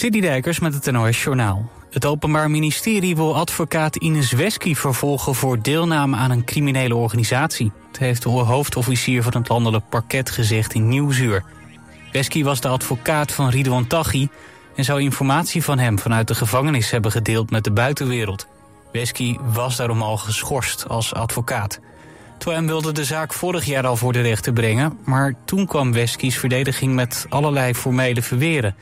Dijkers met het NOS Journaal. Het Openbaar Ministerie wil advocaat Ines Wesky vervolgen... voor deelname aan een criminele organisatie. Het heeft de hoofdofficier van het landelijk parket gezegd in Nieuwsuur. Wesky was de advocaat van Ridwan Taghi... en zou informatie van hem vanuit de gevangenis hebben gedeeld met de buitenwereld. Wesky was daarom al geschorst als advocaat. Twam wilde de zaak vorig jaar al voor de rechter brengen... maar toen kwam Wesky's verdediging met allerlei formele verweren...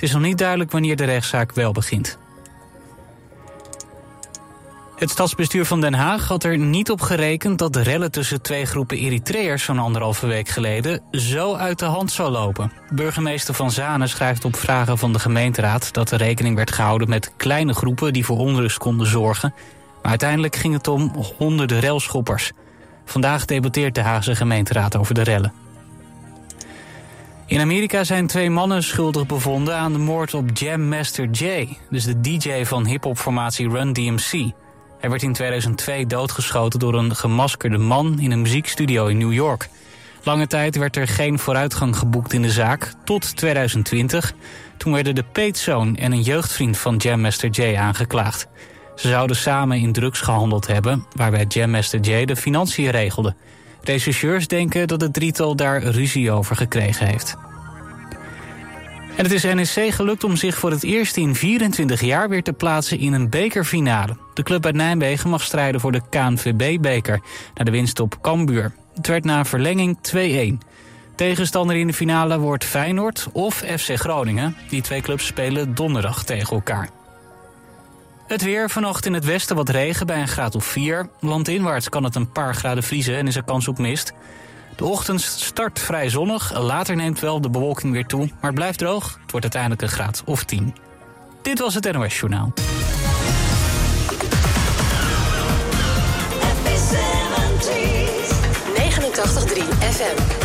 Het is nog niet duidelijk wanneer de rechtszaak wel begint. Het stadsbestuur van Den Haag had er niet op gerekend dat de rellen tussen twee groepen Eritreërs zo'n anderhalve week geleden zo uit de hand zou lopen. Burgemeester Van Zanen schrijft op vragen van de gemeenteraad dat er rekening werd gehouden met kleine groepen die voor onrust konden zorgen. Maar uiteindelijk ging het om honderden relschoppers. Vandaag debatteert de Haagse gemeenteraad over de rellen. In Amerika zijn twee mannen schuldig bevonden aan de moord op Jam Master Jay, dus de DJ van hiphopformatie Run DMC. Hij werd in 2002 doodgeschoten door een gemaskerde man in een muziekstudio in New York. Lange tijd werd er geen vooruitgang geboekt in de zaak, tot 2020. Toen werden de peetzoon en een jeugdvriend van Jam Master Jay aangeklaagd. Ze zouden samen in drugs gehandeld hebben, waarbij Jam Master Jay de financiën regelde. Rechercheurs denken dat het drietal daar ruzie over gekregen heeft. En het is NEC gelukt om zich voor het eerst in 24 jaar weer te plaatsen in een bekerfinale. De club uit Nijmegen mag strijden voor de KNVB-beker, na de winst op Cambuur. Het werd na verlenging 2-1. Tegenstander in de finale wordt Feyenoord of FC Groningen. Die twee clubs spelen donderdag tegen elkaar. Het weer, vannacht in het westen wat regen bij een graad of 4. Landinwaarts kan het een paar graden vriezen en is er kans op mist. De ochtend start vrij zonnig, later neemt wel de bewolking weer toe... maar het blijft droog, het wordt uiteindelijk een graad of 10. Dit was het NOS Journaal. FM.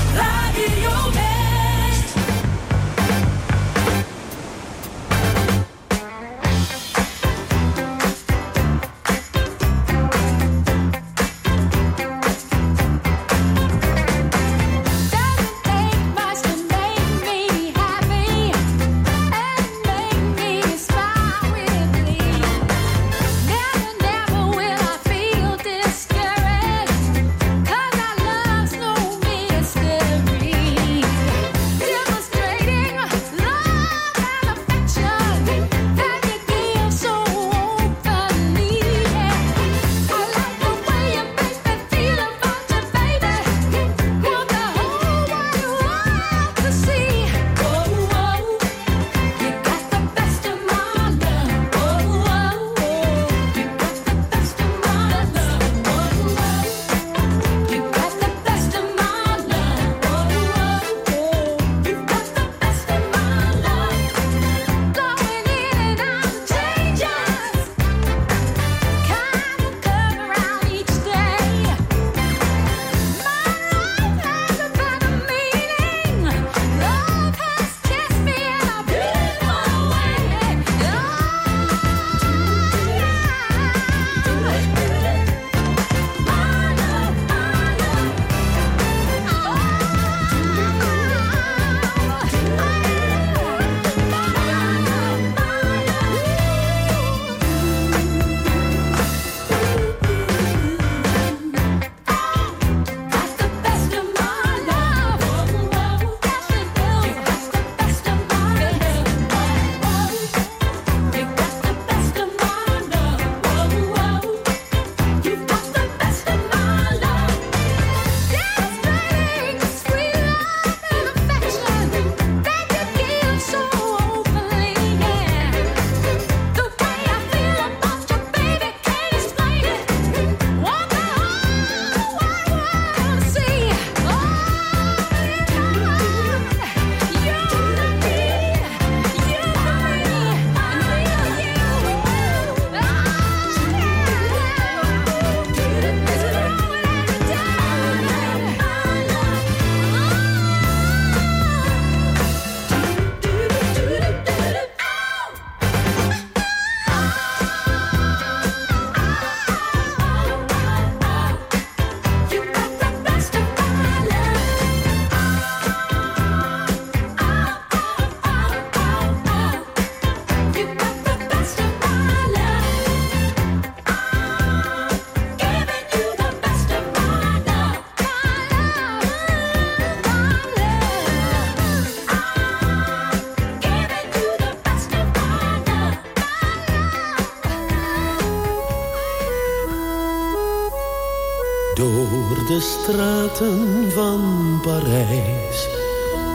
Straten van Parijs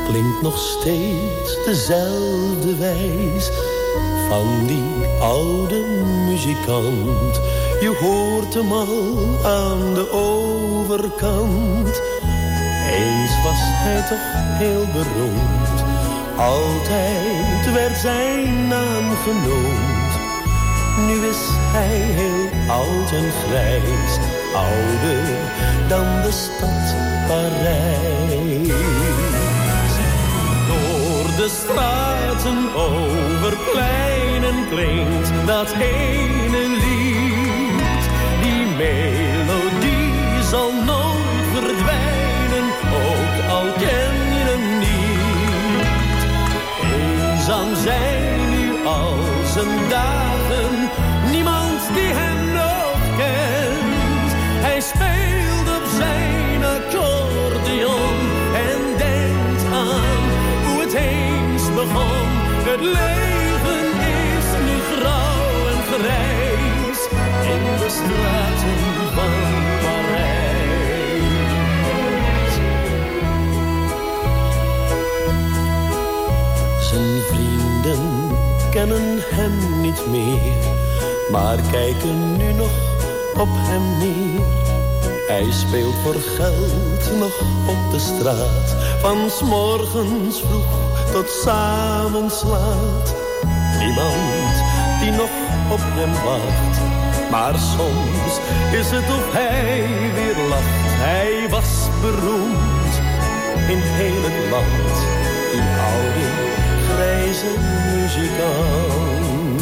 klinkt nog steeds dezelfde wijs van die oude muzikant. Je hoort hem al aan de overkant. Eens was hij toch heel beroemd, altijd werd zijn naam genoemd. Nu is hij heel oud en grijs, ouder dan de stad Parijs de straten over pleinen klinkt dat ene lied. Die melodie zal nooit verdwijnen, ook al ken je hem niet. Eenzaam zijn Het leven is nu grauw en grijs in de straten van Parijs. Zijn vrienden kennen hem niet meer, maar kijken nu nog op hem neer. Hij speelt voor geld nog op de straat, van s morgens vroeg tot s'avonds laat. Niemand die nog op hem wacht. Maar soms is het of hij weer lacht. Hij was beroemd in heel het land. Die oude grijze muzikant.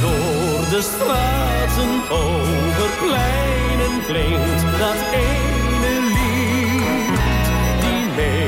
Door de straten over pleinen klinkt dat ene lied. Die melodie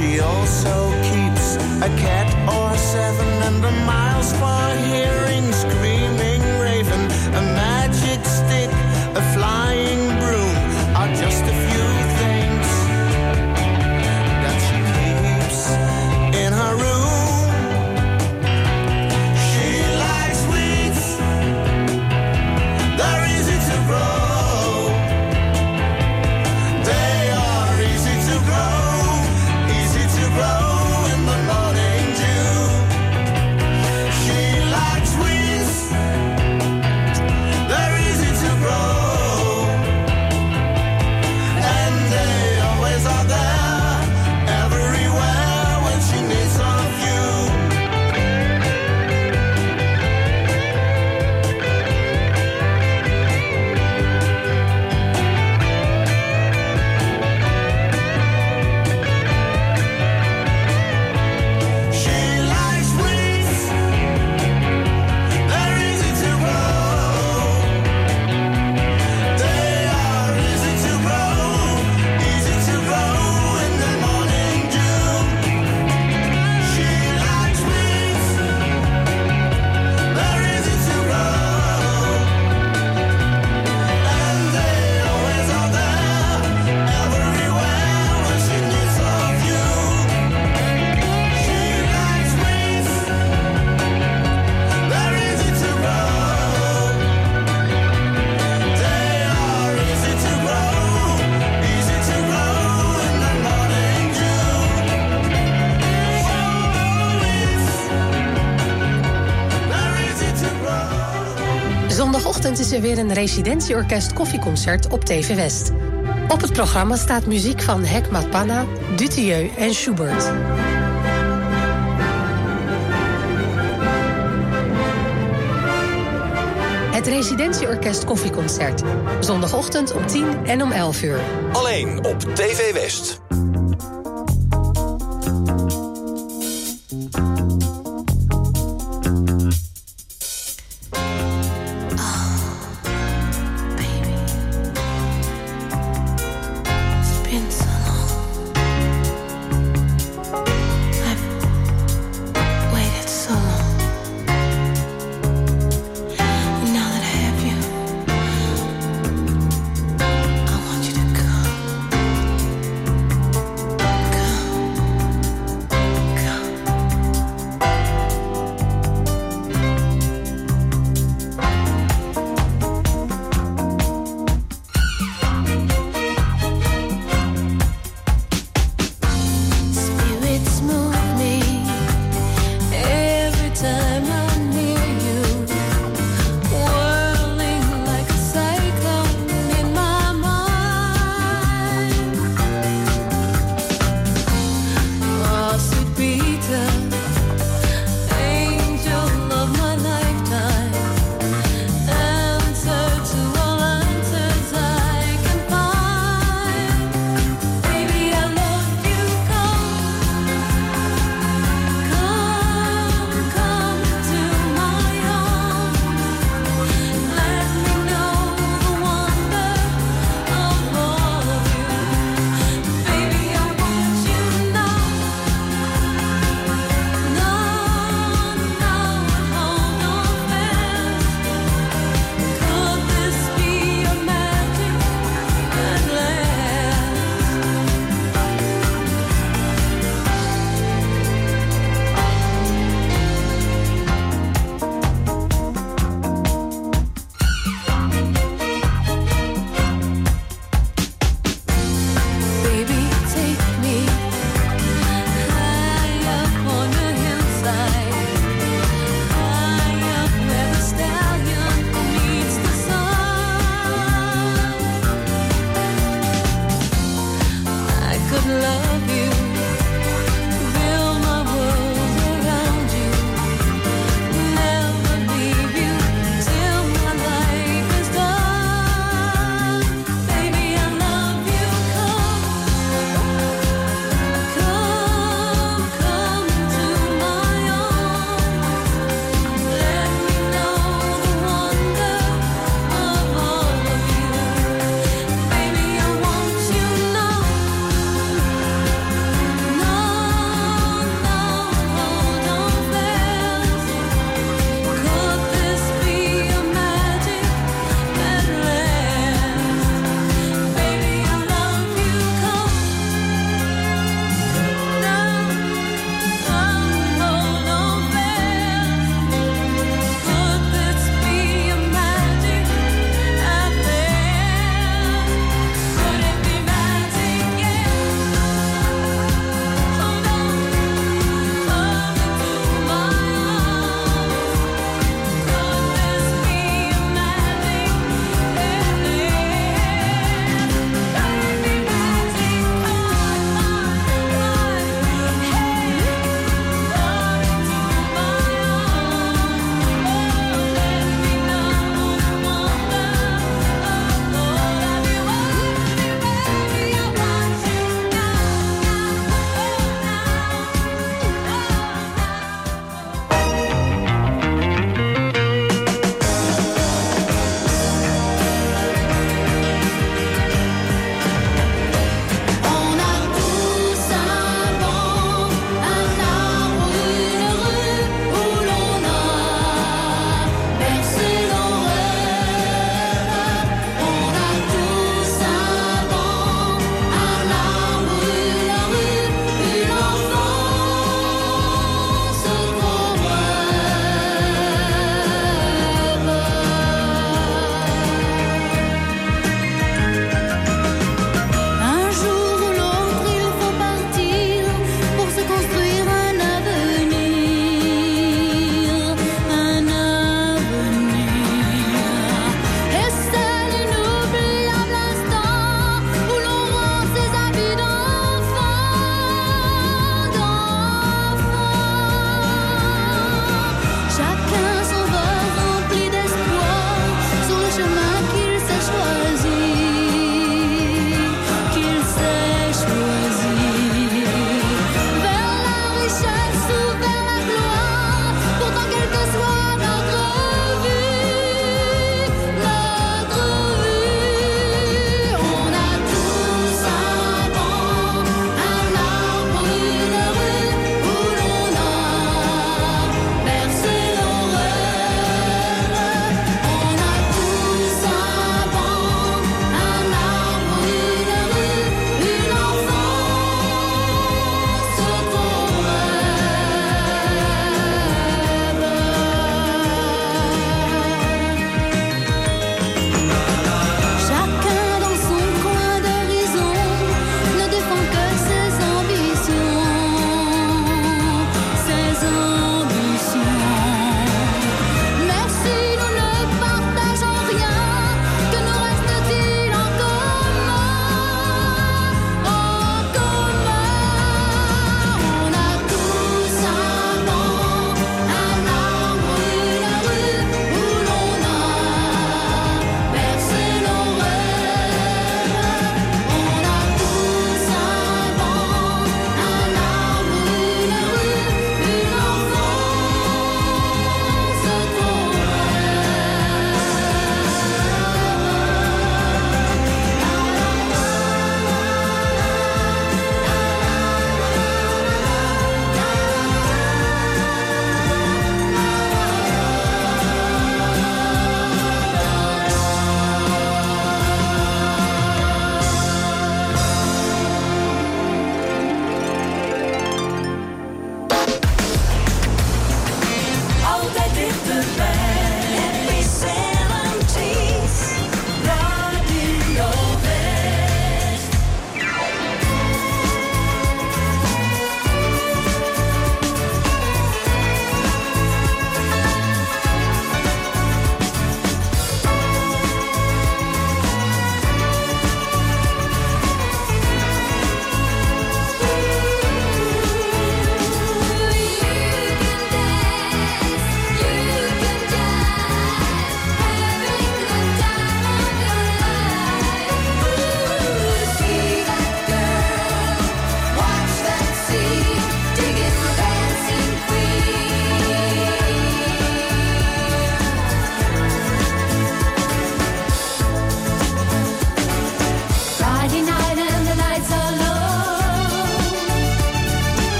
She also keeps a cat or seven and a miles for hearing screams. Is er weer een residentieorkest koffieconcert op TV West. Op het programma staat muziek van Hekmat Panna, Dutilleux en Schubert. Het Residentieorkest Koffieconcert. Zondagochtend om 10 en om 11 uur. Alleen op TV West.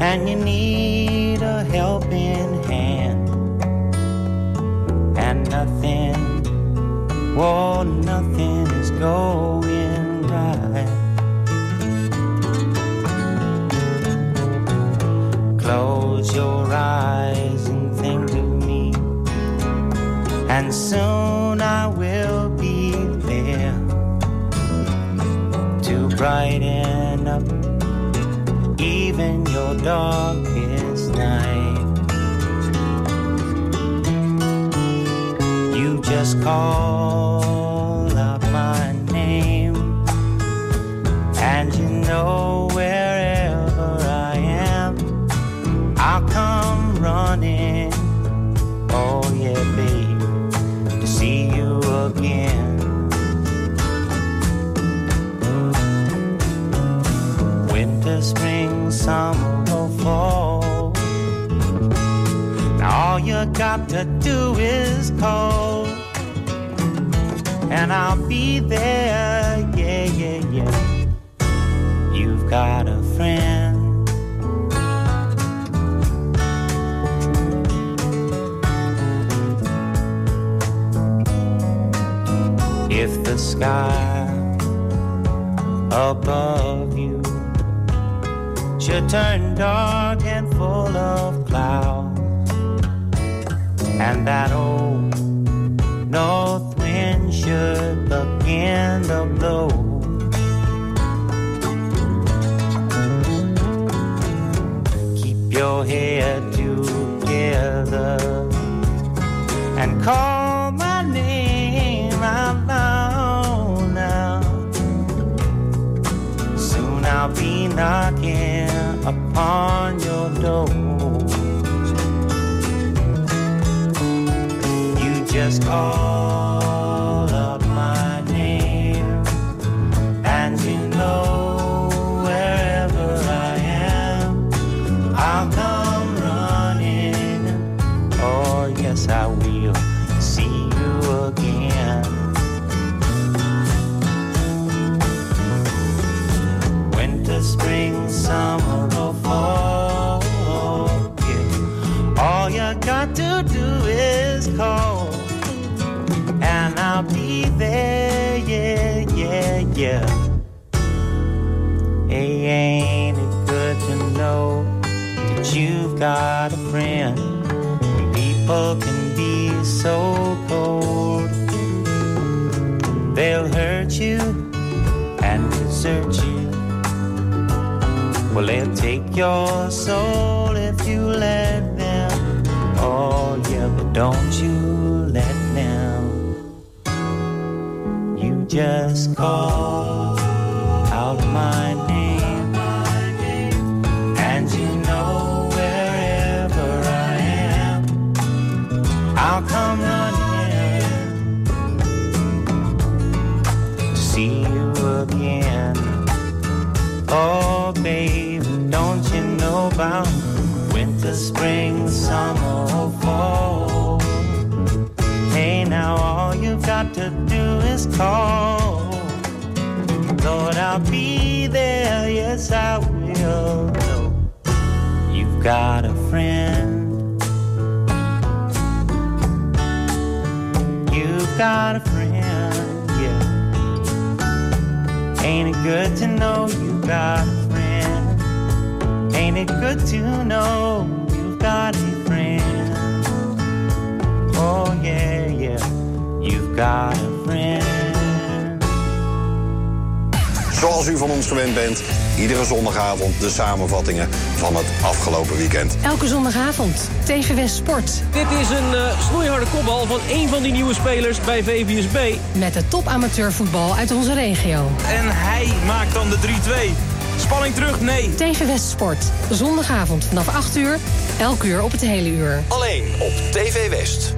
And you need a helping hand, and nothing, well, nothing is going right. Close your eyes and think of me, and soon I will be there. To brighten darkest night. You just call to do is call, and I'll be there. Yeah, yeah, yeah. You've got a friend. If the sky above you should turn dark and full of clouds, and that old north wind should begin to blow. Keep your head together and call call your soul if you let them. Oh, yeah, but don't you let them. You just call got a friend. You've got a friend, yeah. Ain't it good to know you got a friend? Ain't it good to know you've got a friend? Oh yeah, yeah, you've got a friend. Zoals u van ons gewend bent, iedere zondagavond de samenvattingen van het afgelopen weekend. Elke zondagavond, TV West Sport. Dit is een uh, snoeiharde kopbal van één van die nieuwe spelers bij VVSB. Met de top amateurvoetbal uit onze regio. En hij maakt dan de 3-2. Spanning terug? Nee. TV West Sport. Zondagavond vanaf 8 uur. Elk uur op het hele uur. Alleen op TV West.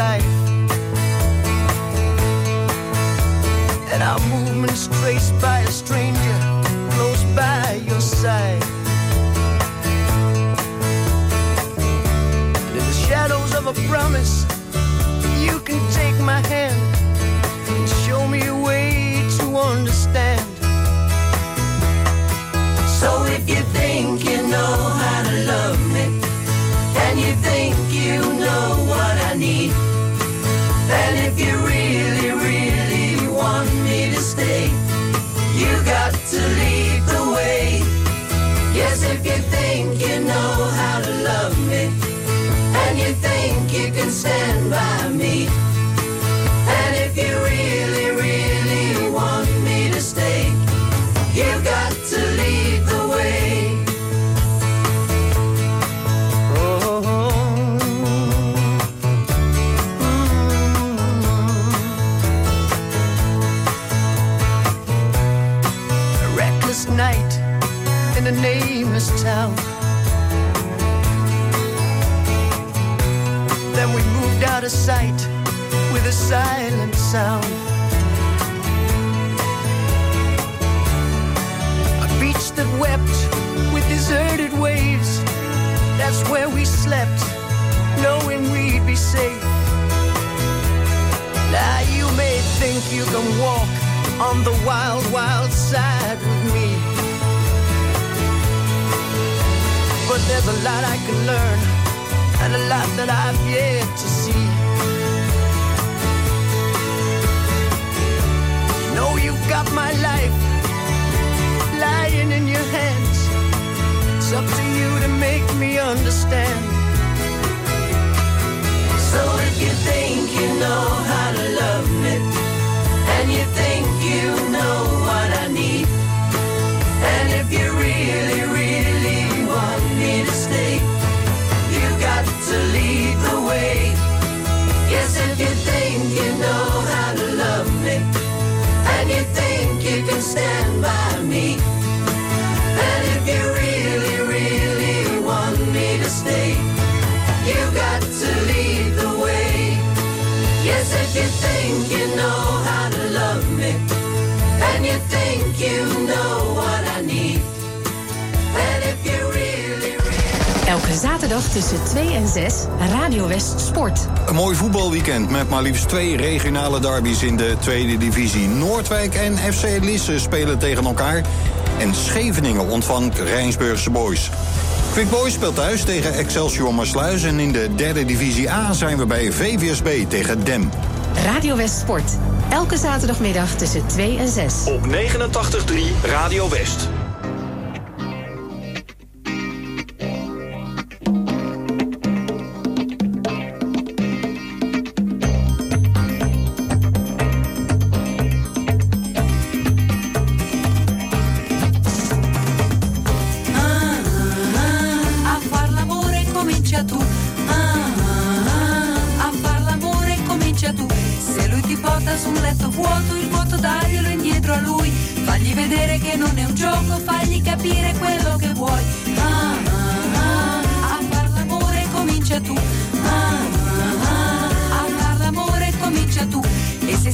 Life. And our movements traced by a stranger close by your side. And in the shadows of a promise, you can take my hand and show me a way to understand. So if you think you know how to if you really, really want me to stay, you got to lead the way. Yes, if you think you know how to love me, and you think you can stand by me, sight with a silent sound. A beach that wept with deserted waves. That's where we slept, knowing we'd be safe. Now you may think you can walk on the wild, wild side with me. But there's a lot I can learn, and a lot that I've yet to see. You got my life zaterdag tussen 2 en 6 Radio West Sport. Een mooi voetbalweekend met maar liefst twee regionale derbies in de tweede divisie. Noordwijk en FC Lisse spelen tegen elkaar. En Scheveningen ontvangt Rijnsburgse Boys. Quick Boys speelt thuis tegen Excelsior Maasluis. En in de derde divisie A zijn we bij VVSB tegen Dem. Radio West Sport. Elke zaterdagmiddag tussen 2 en 6. Op 89.3 Radio West.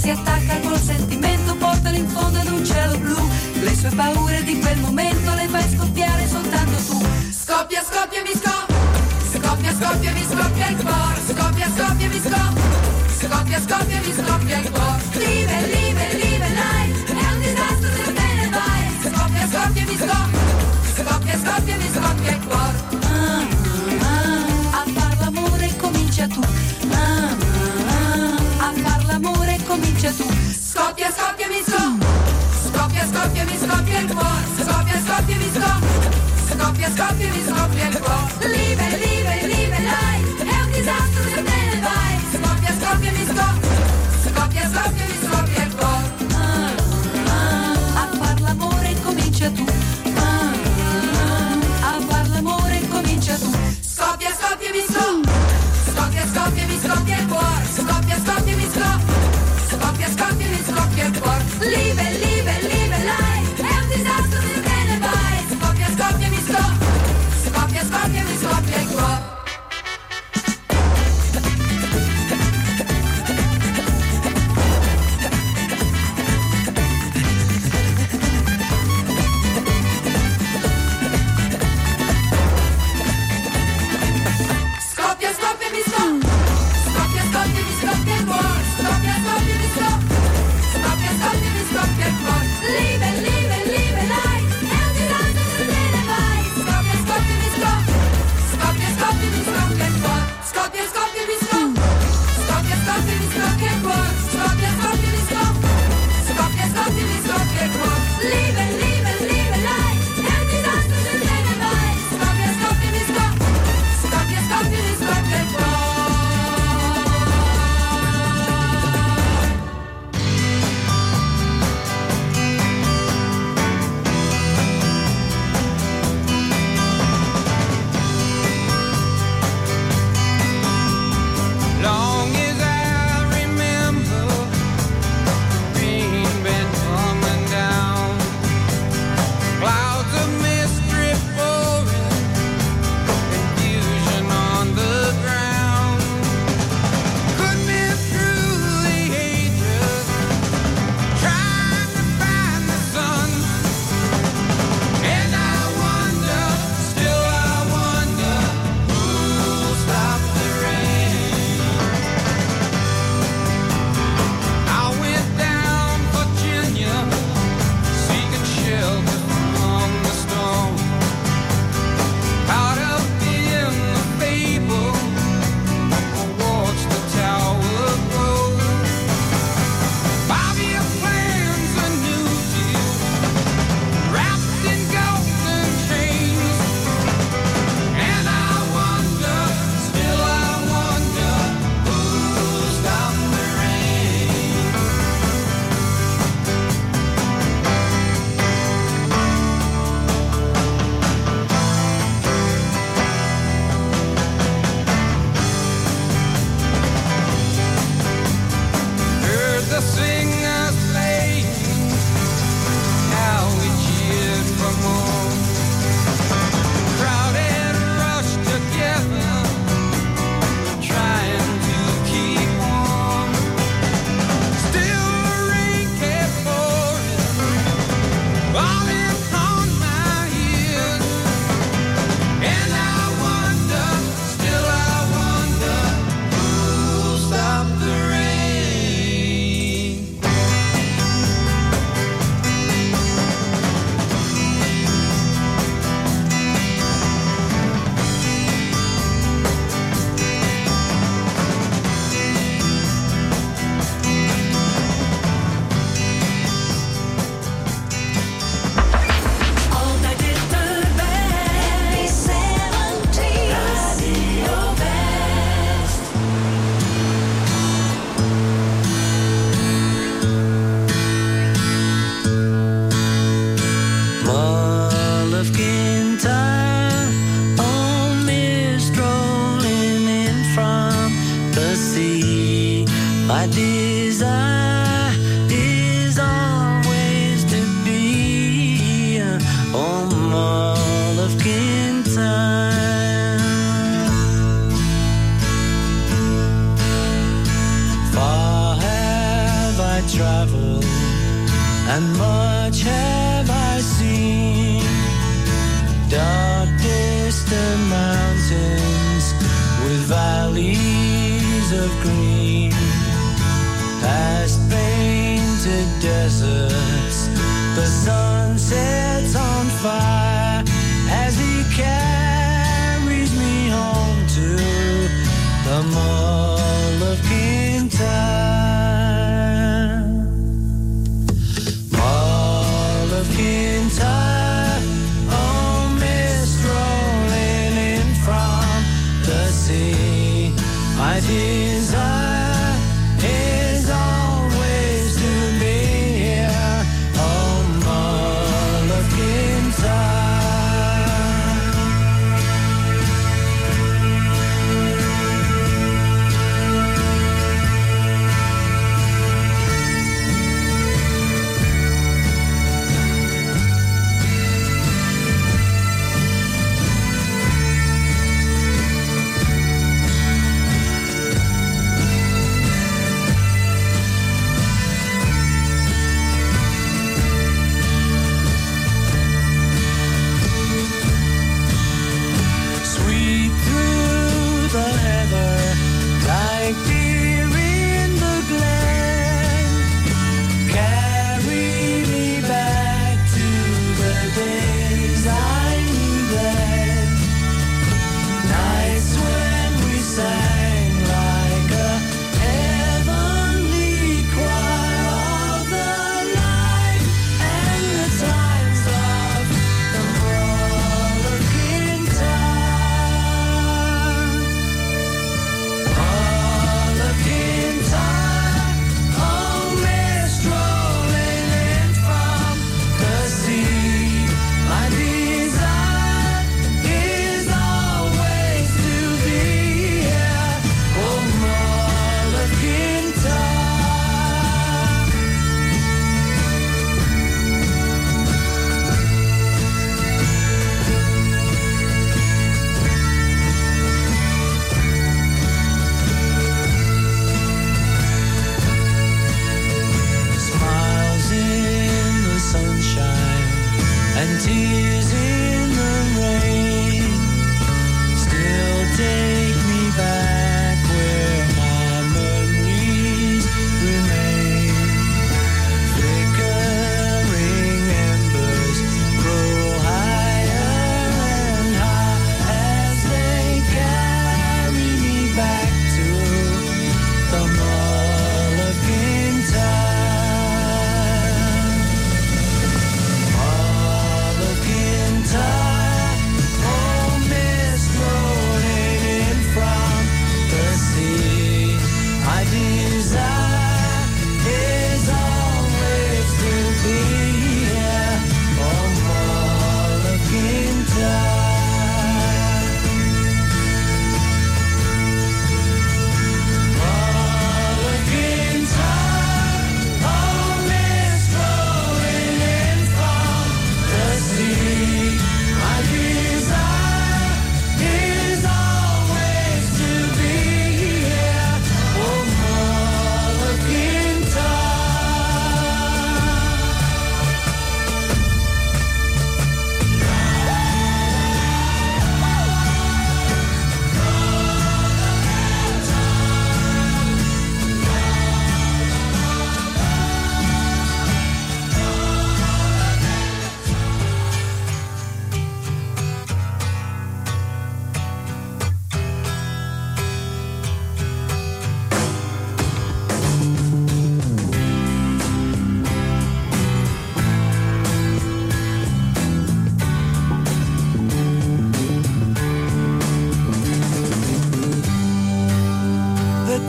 Si attacca col sentimento, portalo in fondo ad un cielo blu. Le sue paure di quel momento le fai scoppiare soltanto tu. Scoppia, scoppia, mi scoppia. Scoppia, scoppia, mi scoppia il cuore. Scoppia, scoppia, mi scoppia. Scoppia, scoppia, mi scoppia il cuore. Live, live, live life. È un disastro se te ne vai. Scoppia, scoppia, mi scoppia. Scoppia, scoppia, mi scoppia il cuore. Skopje, Skopje, Misko Skopje, Skopje, Miskopje, Lwo Skopje, Skopje, Misko Skopje, Skopje, Miskopje, Lwo Liebe, Liebe, Liebe, Leid Elk Desaster ist eine Weis Skopje, Skopje, Misko Skopje, Skopje, Misko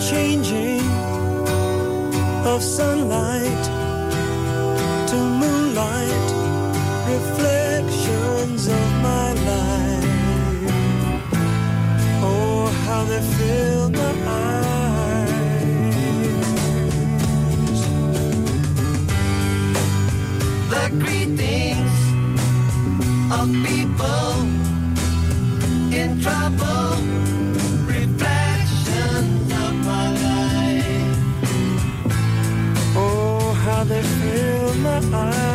changing of sunlight to moonlight, reflections of my life. Oh, how they fill my eyes. The greetings of people in trouble, heart.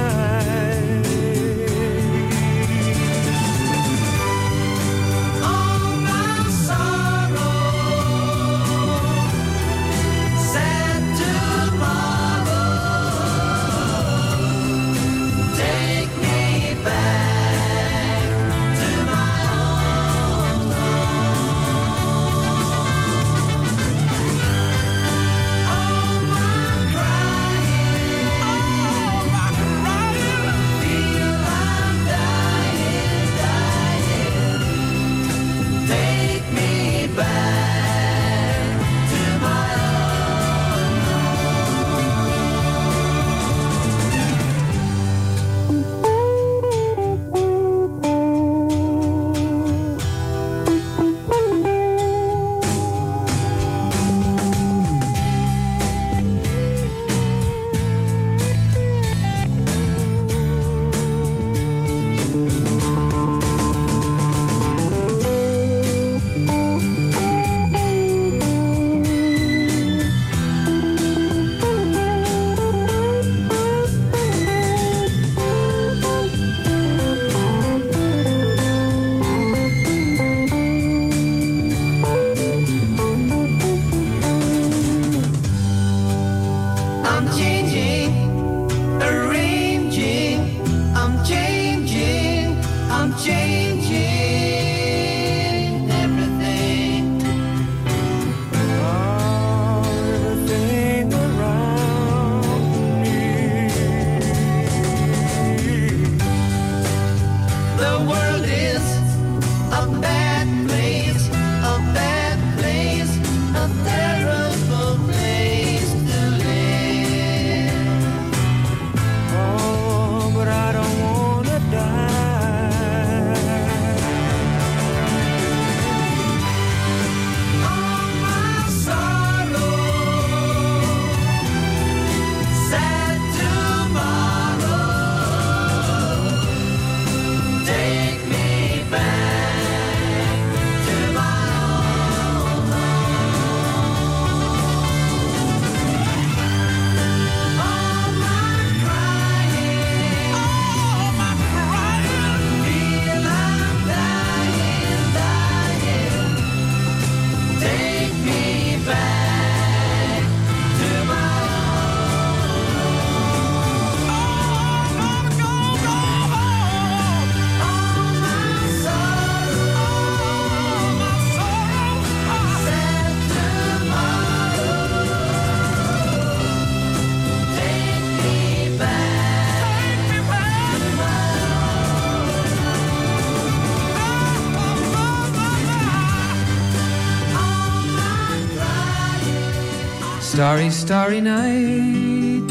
Starry, starry night.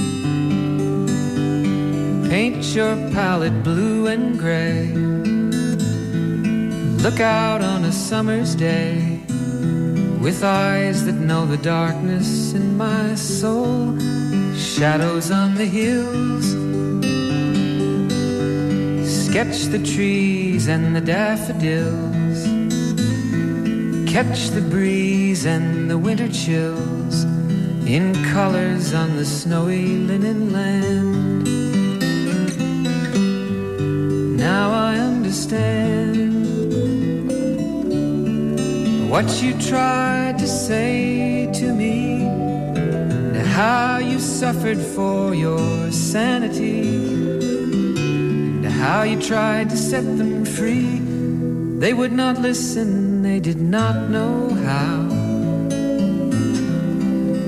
Paint your palette blue and gray. Look out on a summer's day with eyes that know the darkness in my soul. Shadows on the hills. Sketch the trees and the daffodils. Catch the breeze and the winter chills in colors on the snowy linen land. Now I understand what you tried to say to me, and how you suffered for your sanity, and how you tried to set them free. They would not listen, they did not know how.